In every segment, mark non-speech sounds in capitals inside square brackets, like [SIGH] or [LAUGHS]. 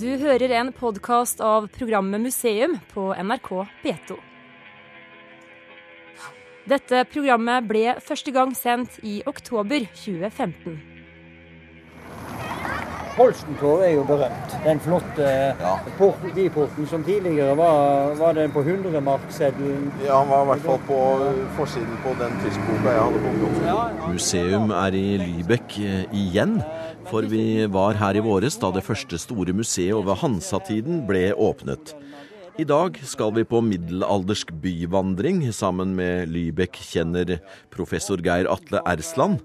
Du hører en podkast av programmet Museum på NRK P2. Dette programmet ble første gang sendt i oktober 2015. Holstentor er jo berømt. Den flotte Ja. port, byporten som tidligere var, var den på 100-markseddelen. Ja, han var i hvert fall på forsiden på den tyskboka jeg hadde på ungdomsskolen. Museum er i Lybekk eh, igjen, for vi var her i våres da det første store museet over Hansa-tiden ble åpnet. I dag skal vi på middelaldersk byvandring sammen med Lybekk-kjenner professor Geir Atle Ersland.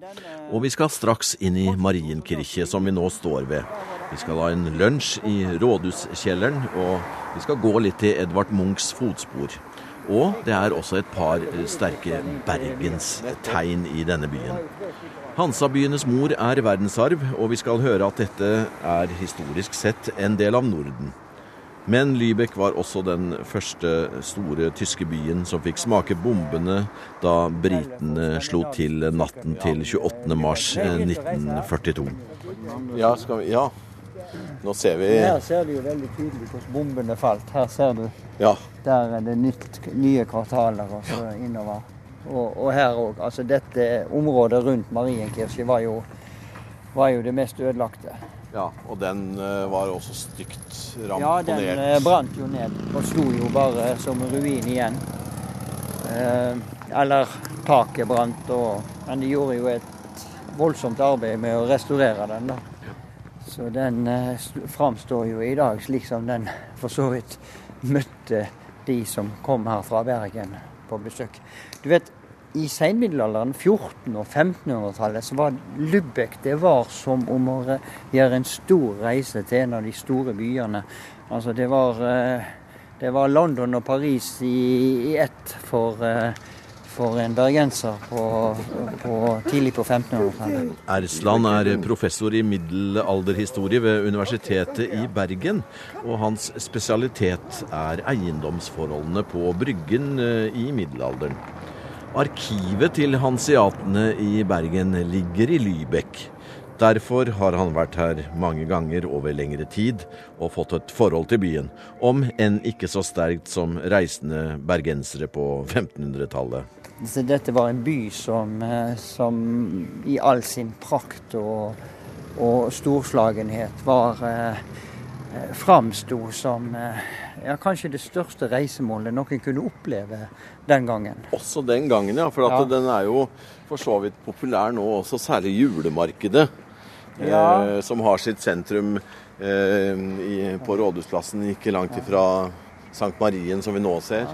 Og vi skal straks inn i Marienkirke, som vi nå står ved. Vi skal ha en lunsj i rådhuskjelleren, og vi skal gå litt til Edvard Munchs fotspor. Og det er også et par sterke bergenstegn i denne byen. Hansabyenes mor er verdensarv, og vi skal høre at dette er historisk sett en del av Norden. Men Lübeck var også den første store tyske byen som fikk smake bombene da britene slo til natten til 28. mars eh, 1942. Ja, skal vi Ja. Nå ser vi Her ser du jo veldig tydelig hvordan bombene falt. Her ser du. Ja. Der er det nytt, nye kvartaler og så innover. Og, og her òg. Altså dette området rundt Marienkirke var var jo det mest ødelagte. Ja. Og den eh, var også stygt Ja, den eh, brant jo ned og sto jo bare som ruin igjen. Eh, eller taket brant, og, men de gjorde jo et voldsomt arbeid med å restaurere den. da. Så den framstår jo i dag slik som den for så vidt møtte de som kom her fra Bergen på besøk. Du vet, i senmiddelalderen, 1400- og 1500-tallet, så var Lübeck det var som om å gjøre en stor reise til en av de store byene. Altså det var, eh, det var London og Paris i, i ett for, eh, for en bergenser på, på, tidlig på 1500-tallet. Ersland er professor i middelalderhistorie ved Universitetet i Bergen, og hans spesialitet er eiendomsforholdene på Bryggen eh, i middelalderen. Arkivet til hanseatene i Bergen ligger i Lybekk. Derfor har han vært her mange ganger over lengre tid og fått et forhold til byen, om enn ikke så sterkt som reisende bergensere på 1500-tallet. Dette var en by som, eh, som i all sin prakt og, og storslagenhet var eh, eh, Framsto som ja, kanskje det største reisemålet noen kunne oppleve den gangen. Også den gangen, ja. For at Ja. den er jo for så vidt populær nå også, særlig julemarkedet. Ja. Eh, som har sitt sentrum eh, i, på Rådhusplassen ikke langt ifra Sankt Marien, som vi nå ser.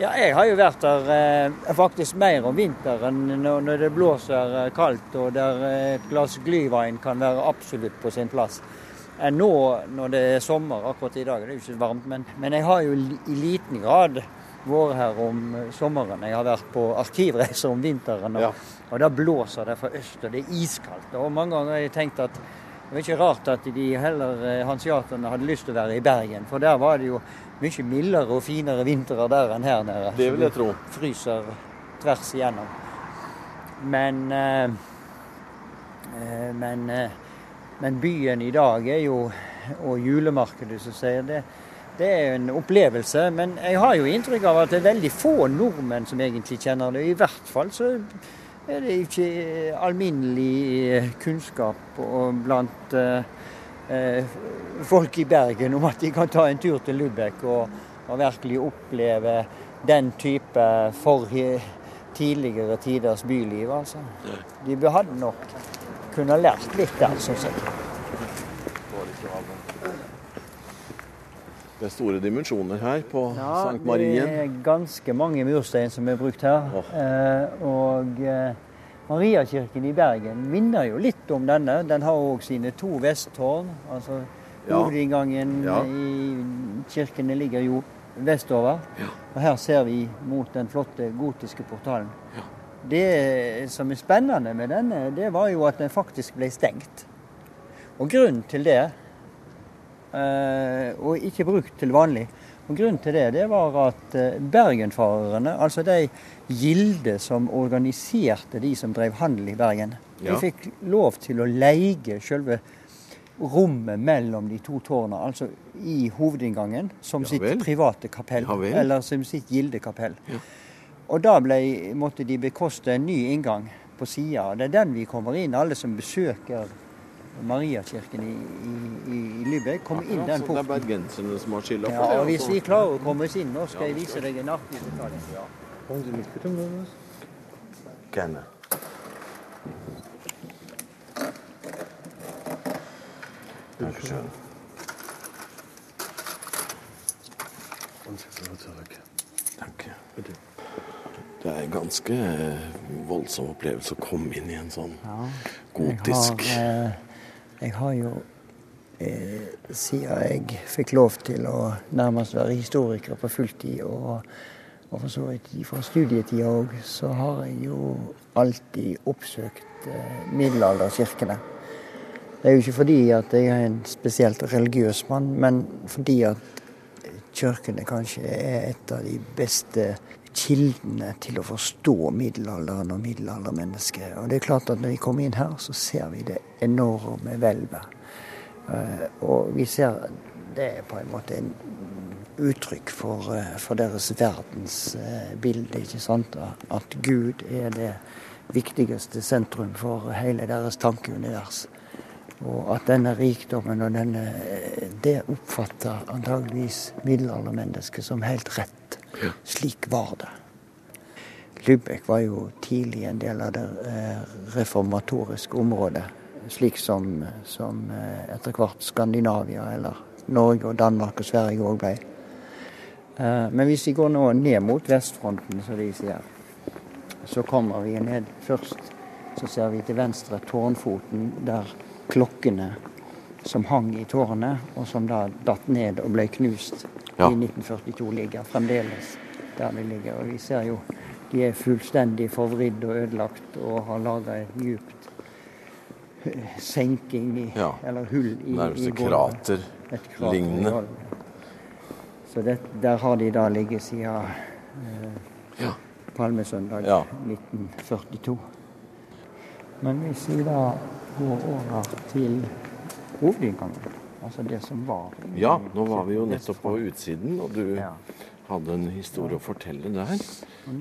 Ja, jeg har jo vært der eh, faktisk mer om vinteren når, når det blåser eh, kaldt og der eh, et glass glyvein kan være absolutt på sin plass. Enn nå når det er sommer. Akkurat i dag Det er jo ikke så varmt. Men, men jeg har jo i liten grad vært her om eh, sommeren. Jeg har vært på arkivreiser om vinteren, og, Ja. og da blåser det fra øst, og det er iskaldt. Og mange ganger har jeg tenkt at det var ikke rart at de heller eh, hanseaterne hadde lyst til å være i Bergen, for der var det jo mye mildere og finere vintre der enn her nede. Det vil jeg tro. Fryser tvers igjennom. Men eh, eh, men, eh, men byen i dag er jo Og julemarkedet, som sier det, det er en opplevelse. Men jeg har jo inntrykk av at det er veldig få nordmenn som egentlig kjenner det. I hvert fall så er det ikke alminnelig kunnskap blant eh, folk i Bergen om at de kan ta en tur til Lubek og, og virkelig oppleve den type for tidligere tiders byliv. Altså. De hadde nok kunne lært litt der, syns jeg. Det er store dimensjoner her på Ja, Sankt Marien. Det er ganske mange murstein som er brukt her. Oh. Eh, og eh, Mariakirken i Bergen minner jo litt om denne. Den har òg sine to vesttårn. Altså Ja. hovedinngangen Ja. i kirkene ligger jo vestover. Og her ser vi mot den flotte gotiske portalen. Det som er spennende med denne, det var jo at den faktisk ble stengt. Og grunnen til det eh, og ikke brukt til vanlig. Og Grunnen til det det var at eh, bergenfarerne, altså de gilde som organiserte de som drev handel i Bergen, Ja. de fikk lov til å leie selve rommet mellom de to tårna, altså i hovedinngangen, som Ja sitt private kapell. Ja eller som sitt gildekapell. Og da ble, måtte de bekoste en ny inngang på sida. Det er den vi kommer inn. Alle som besøker Mariakirken i, i, i Lübeck, kommer inn den porten. det er bergenserne som har skylda for Ja, det? og Hvis altså. vi klarer å komme oss inn nå, skal jeg vise deg en artig detalj. Gerne. Dankeschön. Takk. Det er en ganske eh, voldsom opplevelse å komme inn i en sånn gotisk Jeg har, eh, jeg har jo eh, siden jeg fikk lov til å nærmest være historiker på fulltid, og, og for så vidt fra studietida òg, så har jeg jo alltid oppsøkt middelalderkirkene. Det er jo ikke fordi at jeg er en spesielt religiøs mann, men fordi at kirkene kanskje er et av de beste kildene til å forstå middelalderen og middelaldermennesket. Og det er klart at når vi kommer inn her, så ser vi det enorme hvelvet. Eh, Og vi ser det er på en måte en uttrykk for, eh, for deres verdensbilde, ikke sant? At Gud er det viktigste sentrum for hele deres tankeunivers. Og at denne rikdommen og denne Det oppfatter antageligvis middelaldermennesket som helt rett. Slik var det. Lübeck var jo tidlig en del av det eh, reformatoriske området. Slik som, som eh, etter hvert Skandinavia eller Norge og Danmark og Sverige òg ble. Eh, Men hvis vi går nå ned mot vestfronten, som de sier, så kommer vi ned først. Så ser vi til venstre tårnfoten der klokkene som hang i tårnet, og som da datt ned og ble knust Ja. i 1942, ligger fremdeles der de ligger. Og vi ser jo de er fullstendig forvridd og ødelagt og har laga et djupt eh, senking i, Ja. eller hull i, Nærmest i krater Et. Så det, der har de da ligget siden eh, Ja. Palmesøndag Ja. 1942. Men hvis vi da går over til hovedinngangen, altså det som var Ja, nå var vi jo nettopp på utsiden, og du Ja. hadde en historie å fortelle der.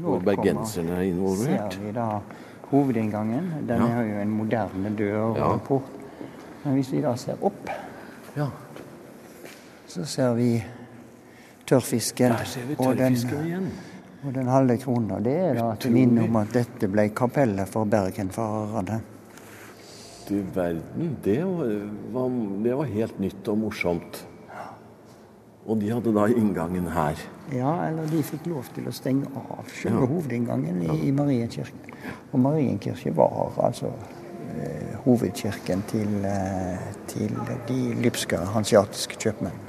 Hvor bergenserne er involvert. Ser vi da hovedinngangen. Den Ja. har jo en moderne dør og Ja. port. Men hvis vi da ser opp, Ja, så ser vi tørrfisken. der ser vi tørrfisken igjen. Og den halve krona, det er da til minne om at dette ble kapellet for bergenfarerne. Du verden, det var, var, det var helt nytt og morsomt. Og de hadde da inngangen her. Ja, eller de fikk lov til å stenge av selve hovedinngangen i, i Marienkirken. Og Marienkirke var altså eh, hovedkirken til, eh, til de lypske hansiatiske kjøpmennene.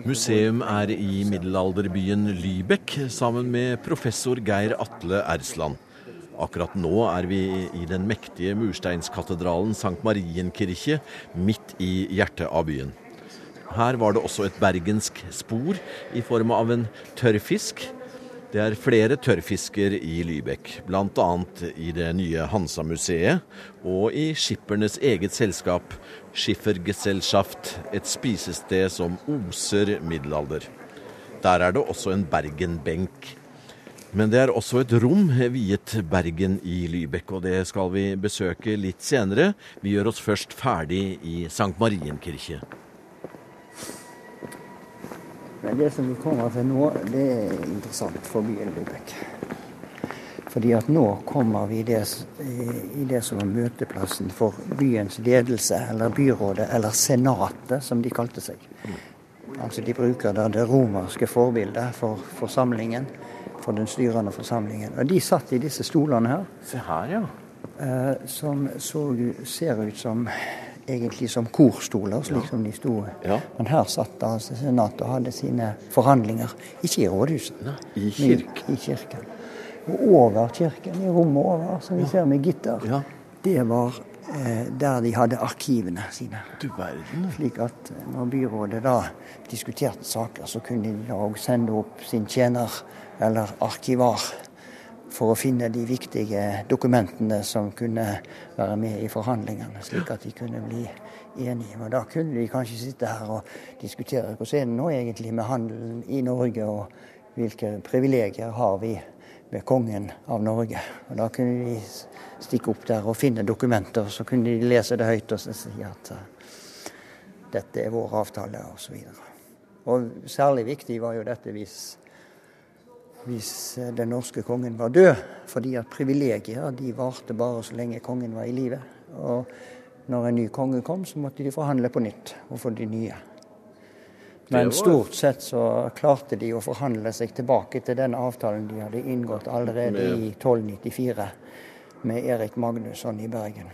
Museum er i middelalderbyen Lybekk sammen med professor Geir Atle Ersland. Akkurat nå er vi i den mektige mursteinskatedralen Sankt Marienkirche, midt i hjertet av byen. Her var det også et bergensk spor i form av en tørrfisk. Det er flere tørrfisker i Lybekk, bl.a. i det nye Hansa-museet og i skippernes eget selskap Schiffergesellschaft, et spisested som oser middelalder. Der er det også en Bergen-benk. Men det er også et rom viet Bergen i Lübeck, og det skal vi besøke litt senere. Vi gjør oss først ferdig i Sankt Marienkirche. Men det som vi kommer til nå, det er interessant for byen Lübeck. Fordi at nå kommer vi i det, i det som er møteplassen for byens ledelse, eller byrådet, eller senatet, som de kalte seg. Altså De bruker da det romerske forbildet for forsamlingen, for den styrende forsamlingen. Og de satt i disse stolene her, Se her, ja. eh, som så, ser ut som egentlig som korstoler, slik som de sto. Ja. Men her satt altså senatet og hadde sine forhandlinger, ikke i rådhuset, Nei, i men i kirken. Og over kirken, i rommet over, som vi ser med gitter, Ja. det var der de hadde arkivene sine. Du verden. Slik at når byrådet da diskuterte saker, så kunne de da òg sende opp sin tjener, eller arkivar, for å finne de viktige dokumentene som kunne være med i forhandlingene, slik at de kunne bli enige. Og Da kunne de kanskje sitte her og diskutere hvordan er det nå egentlig med handelen i Norge, og hvilke privilegier har vi med kongen av Norge. Og Da kunne de stikke opp der og finne dokumenter, så kunne de lese det høyt og si at uh, dette er vår avtale, osv. Og, og særlig viktig var jo dette hvis hvis eh, den norske kongen var død. Fordi at privilegier de varte bare så lenge kongen var i live. Og når en ny konge kom, så måtte de forhandle på nytt og få de nye. Men stort sett så klarte de å forhandle seg tilbake til den avtalen de hadde inngått allerede i 1294 med Erik Magnusson i Bergen.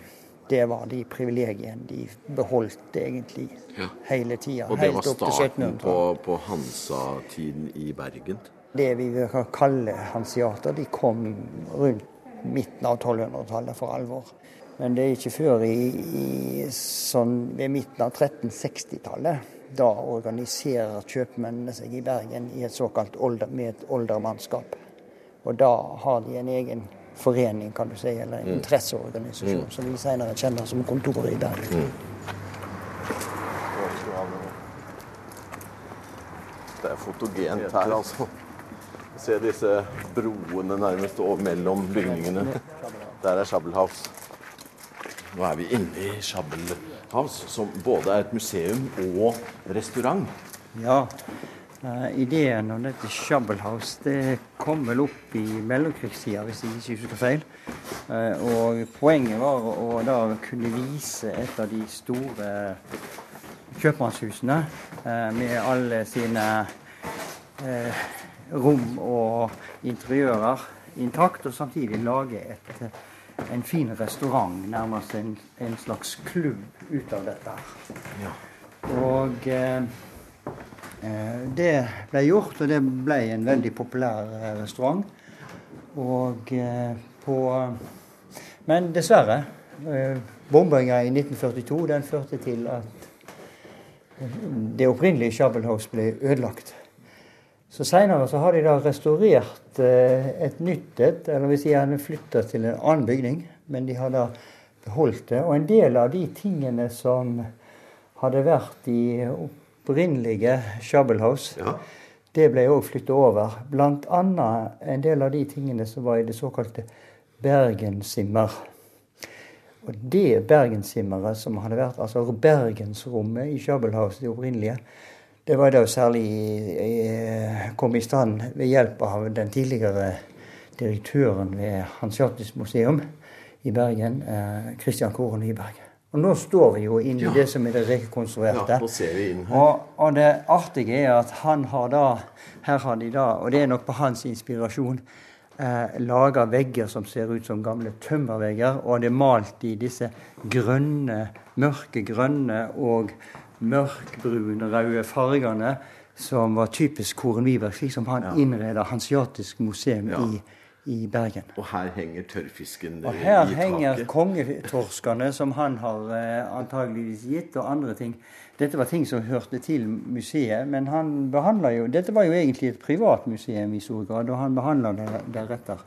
Det var de privilegiene de beholdt egentlig ja. hele tida. Og det var starten på, på Hansa-tiden i Bergen? Det vi vil kalle hansiater, de kom rundt midten av 1200-tallet for alvor. Men det er ikke før i, i sånn ved midten av 1360-tallet da organiserer kjøpmennene seg i Bergen i et såkalt older, med et oldermannskap. Og da har de en egen forening, kan du si, eller en mm. interesseorganisasjon, mm. som vi senere kjenner som Kontoret i Bergen. Mm. Det er fotogent her, altså. Se disse broene nærmest mellom bygningene. Der er Schabelhaus. Nå er vi inne i Schabelhaus, som både er et museum og restaurant. Ja. Uh, ideen om dette Schabelhaus det kom vel opp i mellomkrigstida, hvis jeg ikke husker feil. Uh, og poenget var å da kunne vise et av de store kjøpmannshusene uh, med alle sine rom og interiører intakt, og samtidig lage et, en fin restaurant, nærmest en, en, slags klubb ut av dette. Ja. Og eh, eh, det ble gjort, og det ble en veldig populær eh, restaurant. Og eh, på Men dessverre. Eh, Bombinga i 1942 den førte til at det opprinnelige Shabel House ble ødelagt. Så Seinere så har de da restaurert eh, et nytt et, eller vil si gjerne flytta til en annen bygning. Men de har da beholdt det. Og en del av de tingene som hadde vært i opprinnelige Shabelhouse, ja. det ble òg flytta over. Blant annet en del av de tingene som var i det såkalte Bergensimmer. Og det Bergensimmeret som hadde vært altså bergensrommet i Shabelhouse, det opprinnelige, det var da særlig kom i stand ved hjelp av den tidligere direktøren ved Hanseatisk museum i Bergen, eh, Kåre Nyberg. Og nå står vi jo inne i ja. det som er det rekonstruerte. Ja, nå ser vi inn her. Og, og, det artige er at han har da Her har de da, og det er nok på hans inspirasjon, eh, laga vegger som ser ut som gamle tømmervegger. Og det er malt i disse grønne, mørke grønne og mørkbrune, røde fargene som var typisk Koren Wiberg, slik som han ja. innreda Hansiatisk museum ja. i, i, Bergen. Og her henger tørrfisken i taket? Og Her henger kongetorskene som han har eh, antageligvis gitt, og andre ting. Dette var ting som hørte til museet, men han behandla jo Dette var jo egentlig et privat museum i stor grad, og han behandla det deretter.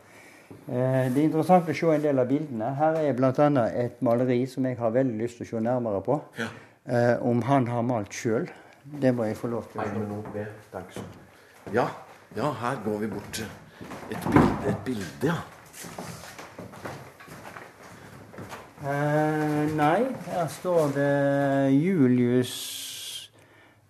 Eh, det er interessant å se en del av bildene. Her er bl.a. et maleri som jeg har veldig lyst til å se nærmere på. Ja. Eh, om han har malt sjøl. Det må jeg få lov til. Ja, ja, her går vi bort til et bilde, et bilde ja. Eh, nei, her står det Julius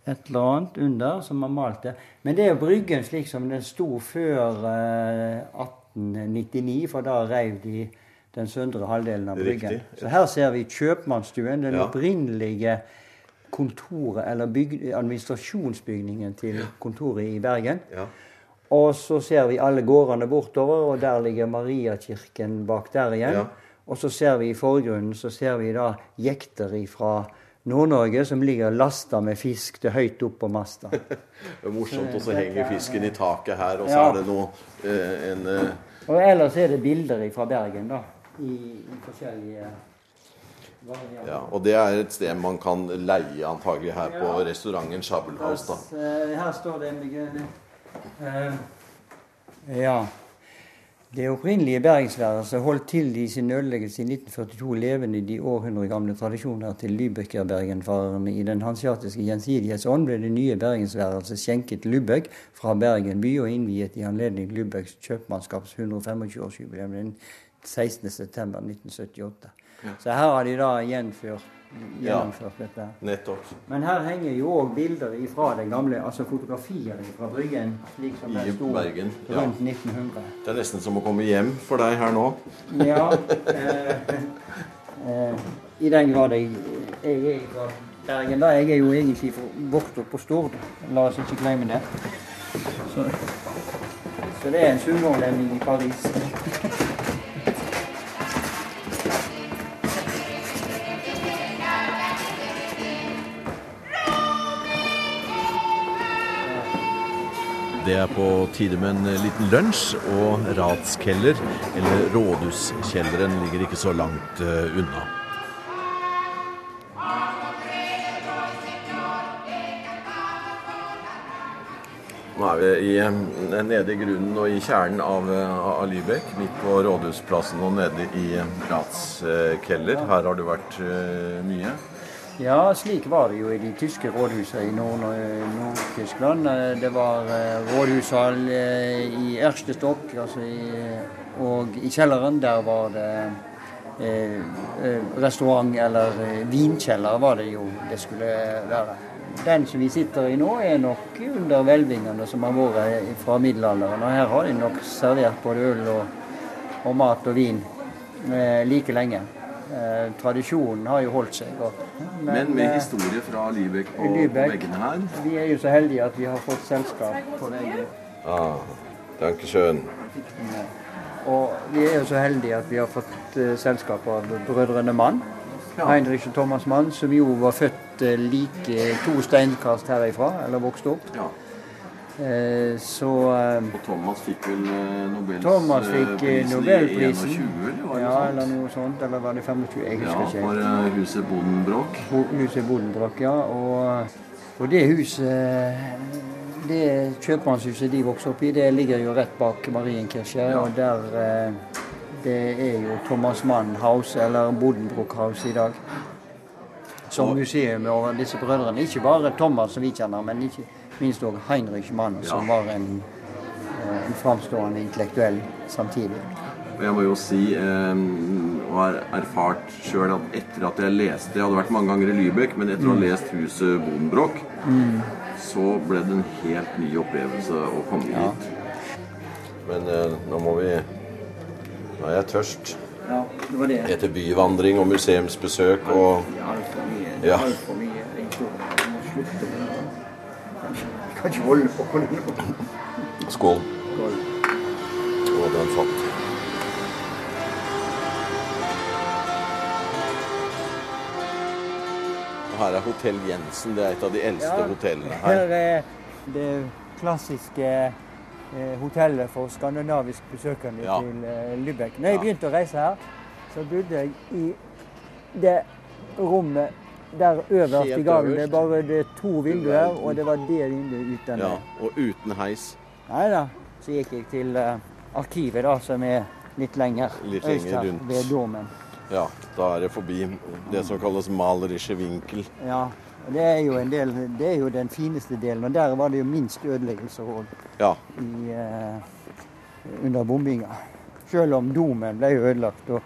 et eller annet under som har malt det. Men det er jo Bryggen slik som den sto før eh, 1899, for da reiv de den søndre halvdelen av Bryggen. Riktig. Så her ser vi kjøpmannsstuen, den ja. opprinnelige kontoret, eller bygd, administrasjonsbygningen til kontoret i Bergen. Ja. Og så ser vi alle gårdene bortover, og der ligger Mariakirken bak der igjen. Ja. Og så ser vi i forgrunnen så ser vi da jekter fra Nord-Norge som ligger lasta med fisk til høyt opp på masta. [LAUGHS] det er morsomt, og så henger fisken i taket her, og så er det noe eh, en eh... Og ellers er det bilder fra Bergen, da i, i forskjellige ja, og det er et sted man kan leie antagelig her på restauranten Schabelhaus. da. Eh, her står det uh, Ja. Det opprinnelige bergensværelset holdt til i sin ødeleggelse i 1942 levende de århundre gamle tradisjoner til Lübecker-bergenfarerne. I den hansiatiske gjensidighetsånd ble det nye bergensværelset skjenket Lübeck fra Bergen by og innviet i anledning Lübecks kjøpmannskaps 125-årsjubileum den 16.9.1978. Ja. Så her har de da gjenført gjennomført dette. Nettopp. Men her henger jo òg bilder fra den gamle, altså fotografier fra Bryggen. slik som I sto Bergen. Ja. rundt 1900. Det er nesten som å komme hjem for deg her nå. ja. [LAUGHS] Eh, eh, I den grad jeg, jeg er fra Bergen. da, Jeg er jo egentlig vokst opp på Stord. La oss ikke glemme det. Så, så det er en sunnmørlending i Paris. Det er på tide med en liten lunsj, og ratskeller, eller rådhuskjelleren, ligger ikke så langt uh, unna. Nå er vi i, eh, nede i grunnen og i kjernen av, av Lybekk, midt på Rådhusplassen og nede i ratskeller. Her har du vært mye. Ja, slik var det jo i de tyske rådhusene i Nord-Tyskland. Nord det var eh, rådhushall eh, i Erstestokk, altså og i kjelleren der var det eh, restaurant, eller vinkjeller var det jo det skulle være. Den som vi sitter i nå, er nok under hvelvingene som har vært fra middelalderen. Og her har de nok servert både øl og, og mat og vin like lenge. Eh, tradisjonen har jo holdt seg godt. Men, Men med eh, historie fra Lybekk på, Lübeck, på veggene her? Vi er jo så heldige at vi har fått selskap på veggen. Ah, danke schön. Og vi er jo så heldige at vi har fått uh, selskap av brødrene Mann. Ja. Heinrich og Thomas Mann, som jo var født uh, like to steinkast herifra, eller vokste opp. Ja. Eh, så eh, Og Thomas fikk vel eh, Nobels Thomas fikk Nobelprisen. 21, eller ja, eller noe sånt. Eller var det 25? Jeg husker ikke. Ja, for huset Bodenbrock. Huset Bodenbrock, ja. Og, og det huset det kjøpmannshuset de vokste opp i, det ligger jo rett bak Marienkirche. Ja. Og der Det er jo Thomas Mann House, eller Bodenbrook House i dag. Som museum over disse brødrene. Ikke bare Thomas som vi kjenner, men ikke minst òg Heinrich Mann, som var en, eh, en framstående intellektuell samtidig. Jeg må jo si, eh, og har erfart sjøl, at etter at jeg leste Jeg hadde vært mange ganger i Lybekk, men etter å ha mm. lest huset Bodenbrock, mm. så ble det en helt ny opplevelse å komme ja. hit. Men eh, nå må vi Nå er jeg tørst. Ja, det var det. Etter byvandring og museumsbesøk og Altfor mye. Ja. Altfor mye. Må slutte med det kan ikke holde på Skål. Skål. Og den fatt. Og her er Hotell Jensen. Det er et av de eldste ja, hotellene her. Her er det klassiske eh, hotellet for skandinavisk besøkende ja. til eh, Lübeck. Når jeg begynte å reise her, så bodde jeg i det rommet der øverst i gangen. Det er bare det to vinduer, og det var det vinduet uten Ja, Og uten heis? Nei da. Så gikk jeg til uh, arkivet, da, som er litt lenger, litt lenger her, rundt. ved domen. Ja, da er det forbi det som kalles malerische vinkel. Ja, det er jo en del, det er jo den fineste delen. Og der var det jo minst ødeleggelser òg ja. uh, under bombinga. Selv om domen ble ødelagt. og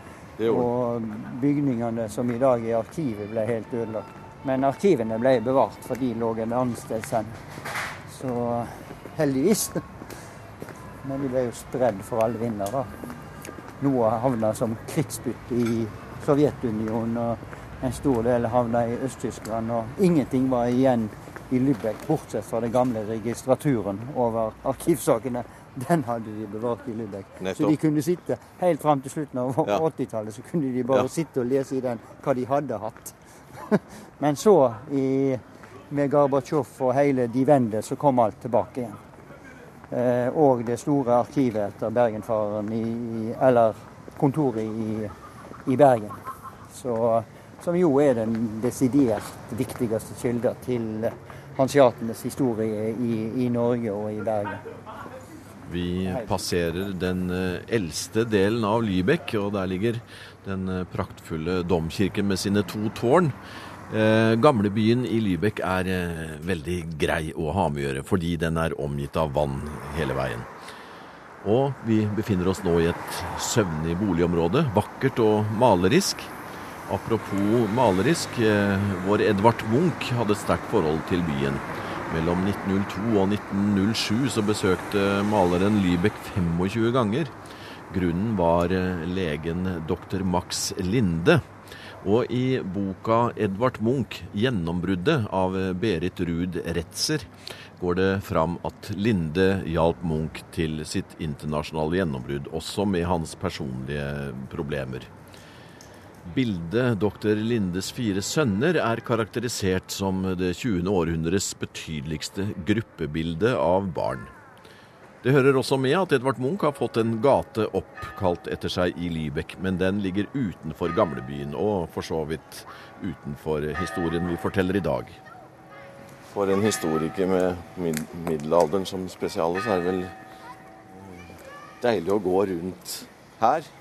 og bygningene som i dag er arkivet, ble helt ødelagt. Men arkivene ble bevart, for de lå en annen sted sen. Så heldigvis. Men de ble jo spredd for alle vinder. da. Noe havna som krigsbytte i Sovjetunionen, og en stor del havna i Øst-Tyskland. Og ingenting var igjen i Lübeck, bortsett fra den gamle registraturen over arkivsakene den hadde de bevart i Lübeck. Så de kunne sitte helt fram til slutten av ja. 80-tallet så kunne de bare ja. sitte og lese i den hva de hadde hatt. [LAUGHS] Men så, i, med Gorbatsjov og hele de Wende, så kom alt tilbake igjen. Eh, og det store arkivet etter Bergenfareren, i, eller kontoret i, i Bergen. Så, som jo er den desidert viktigste kilden til hansiatenes historie i, i Norge og i Bergen. Vi passerer den eh, eldste delen av Lybekk, og der ligger den eh, praktfulle domkirken med sine to tårn. Eh, gamlebyen i Lybekk er eh, veldig grei å ha med å gjøre, fordi den er omgitt av vann hele veien. Og vi befinner oss nå i et søvnig boligområde, vakkert og malerisk. Apropos malerisk, vår Edvard Munch hadde et sterkt forhold til byen. Mellom 1902 og 1907 så besøkte maleren Lybeck 25 ganger. Grunnen var eh, legen dr. Max Linde. Og i boka 'Edvard Munch gjennombruddet' av Berit Ruud Retzer går det fram at Linde hjalp Munch til sitt internasjonale gjennombrudd, også med hans personlige problemer. Bildet 'Dr. Lindes fire sønner' er karakterisert som det 20. århundres betydeligste gruppebilde av barn. Det hører også med at Edvard Munch har fått en gate oppkalt etter seg i Lybekk, men den ligger utenfor gamlebyen, og for så vidt utenfor historien vi forteller i dag. For en historiker med mid middelalderen som spesiale, så er det vel deilig å gå rundt her.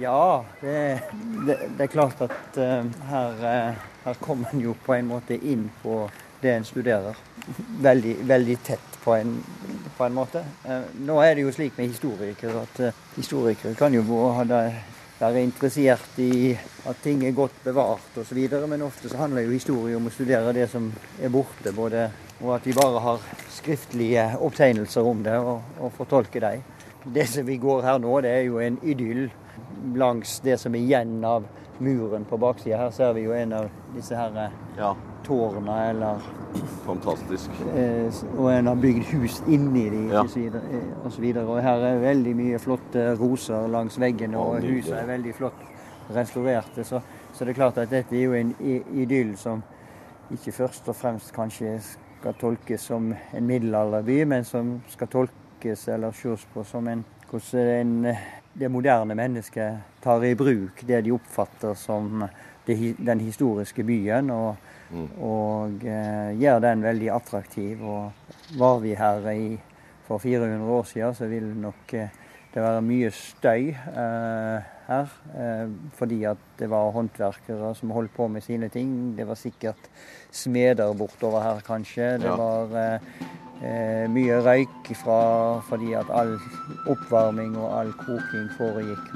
Ja, det, det, det er klart at uh, her, uh, her kommer en jo på en måte inn på det en studerer. Veldig, veldig tett på en, på en måte. Uh, nå er det jo slik med historikere at historikere kan jo være, være interessert i at ting er godt bevart osv., men ofte så handler jo historie om å studere det som er borte. både og at vi bare har skriftlige opptegnelser om det og, og fortolker dem. Det som vi går her nå, det er jo en idyll langs det som er igjen av muren på baksida. Her ser vi jo en av disse her Ja, tårna, eller fantastisk. eh, Og en har bygd hus inni de Ja. og så videre. Og her er veldig mye flotte roser langs veggene, og huset er veldig flott restaurerte. Så, så det er klart at dette er jo en idyll som ikke først og fremst kanskje skal tolkes som en middelalderby, men som skal tolkes eller ses på som en hvordan en, eh, det moderne mennesket tar i bruk det de oppfatter som den historiske byen, og, og eh, gjør den veldig attraktiv. Og var vi her i, for 400 år siden, så vil nok eh, det være mye støy eh, her. Eh, fordi at det var håndverkere som holdt på med sine ting. Det var sikkert smeder bortover her, kanskje. Det Ja. var eh, eh, mye røyk fra, fordi at all oppvarming og all koking foregikk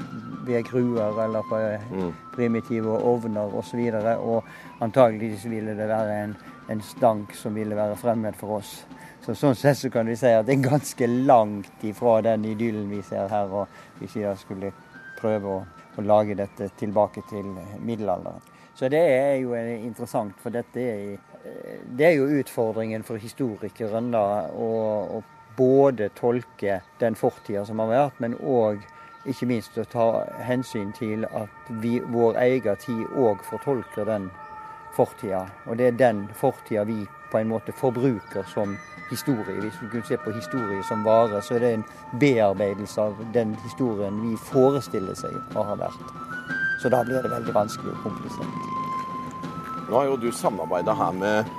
ved gruer eller på Mm. primitive ovner osv. Og, så og antageligvis ville det være en, en stank som ville være fremmed for oss. Så Sånn sett så kan vi si at det er ganske langt ifra den idyllen vi ser her. og Hvis vi da skulle prøve å, å lage dette tilbake til middelalderen. Så det er jo eh, interessant, for dette er, eh, det er jo utfordringen for historikeren da, å, å både tolke den fortida som har vært, men òg ikke minst å ta hensyn til at vi, vår egen tid òg fortolker den fortida. Og det er den fortida vi på en måte forbruker som historie. Hvis du kunne se på historie som vare, så er det en bearbeidelse av den historien vi forestiller seg å ha vært. Så da blir det veldig vanskelig og komplisert. Nå har jo du samarbeida her med,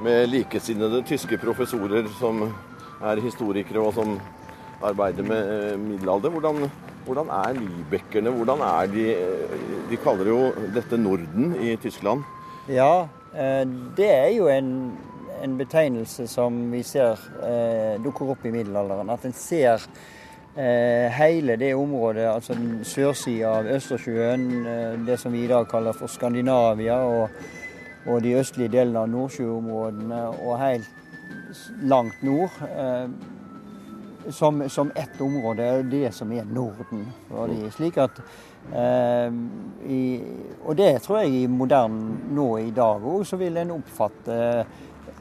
med likesinnede tyske professorer som er historikere og som arbeider med eh, middelalder. Hvordan, hvordan er lybekkerne? Hvordan er de eh, De kaller jo dette Norden i Tyskland. Ja, eh, det er jo en, en betegnelse som vi ser dukker opp i middelalderen. At en ser hele det området, altså den sørsida av Østersjøen, det som vi i dag kaller for Skandinavia, og, og de østlige delene av Nordsjøområdene og helt langt nord. Eh, som, som ett område, det som er Norden. Fordi, slik at eh, i, Og det tror jeg i moderne nå i dag òg, så vil en oppfatte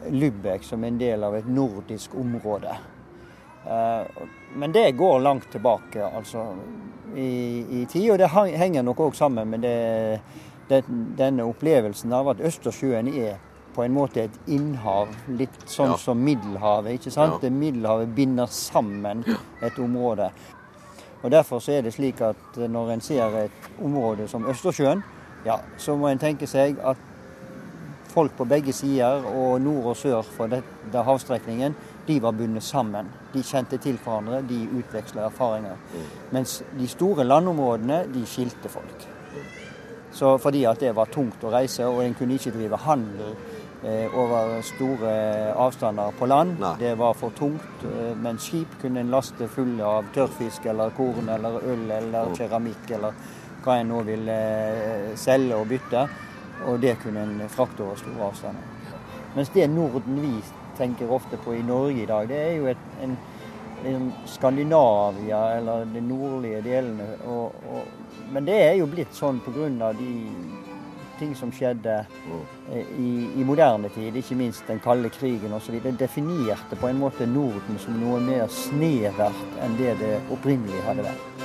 Lübeck som en del av et nordisk område. Eh, men det går langt tilbake, altså, i, i tid. Og det henger nok òg sammen med det, det, denne opplevelsen av at Østersjøen er på en måte et innhav, litt sånn Ja. som Middelhavet. ikke sant? Ja. Middelhavet binder sammen et område. Og Derfor så er det slik at når en ser et område som Østersjøen, ja, så må en tenke seg at folk på begge sider, og nord og sør for denne havstrekningen, de var bundet sammen. De kjente til hverandre, de utveksla erfaringer. Mens de store landområdene, de skilte folk. Så fordi at det var tungt å reise, og en kunne ikke drive handel eh, over store avstander på land. Nei. Det var for tungt. Eh, men skip kunne en laste fulle av tørrfisk eller korn eller øl eller keramikk eller hva en nå ville eh, selge og bytte. Og det kunne en frakte over store avstander. Mens det Norden vi tenker ofte på i Norge i dag, det er jo et, en Skandinavia eller de nordlige delene. Og, og, men det er jo blitt sånn pga. de ting som skjedde eh, i, i moderne tid, ikke minst den kalde krigen osv. Definerte på en måte Norden som noe mer snevert enn det det opprinnelig hadde vært.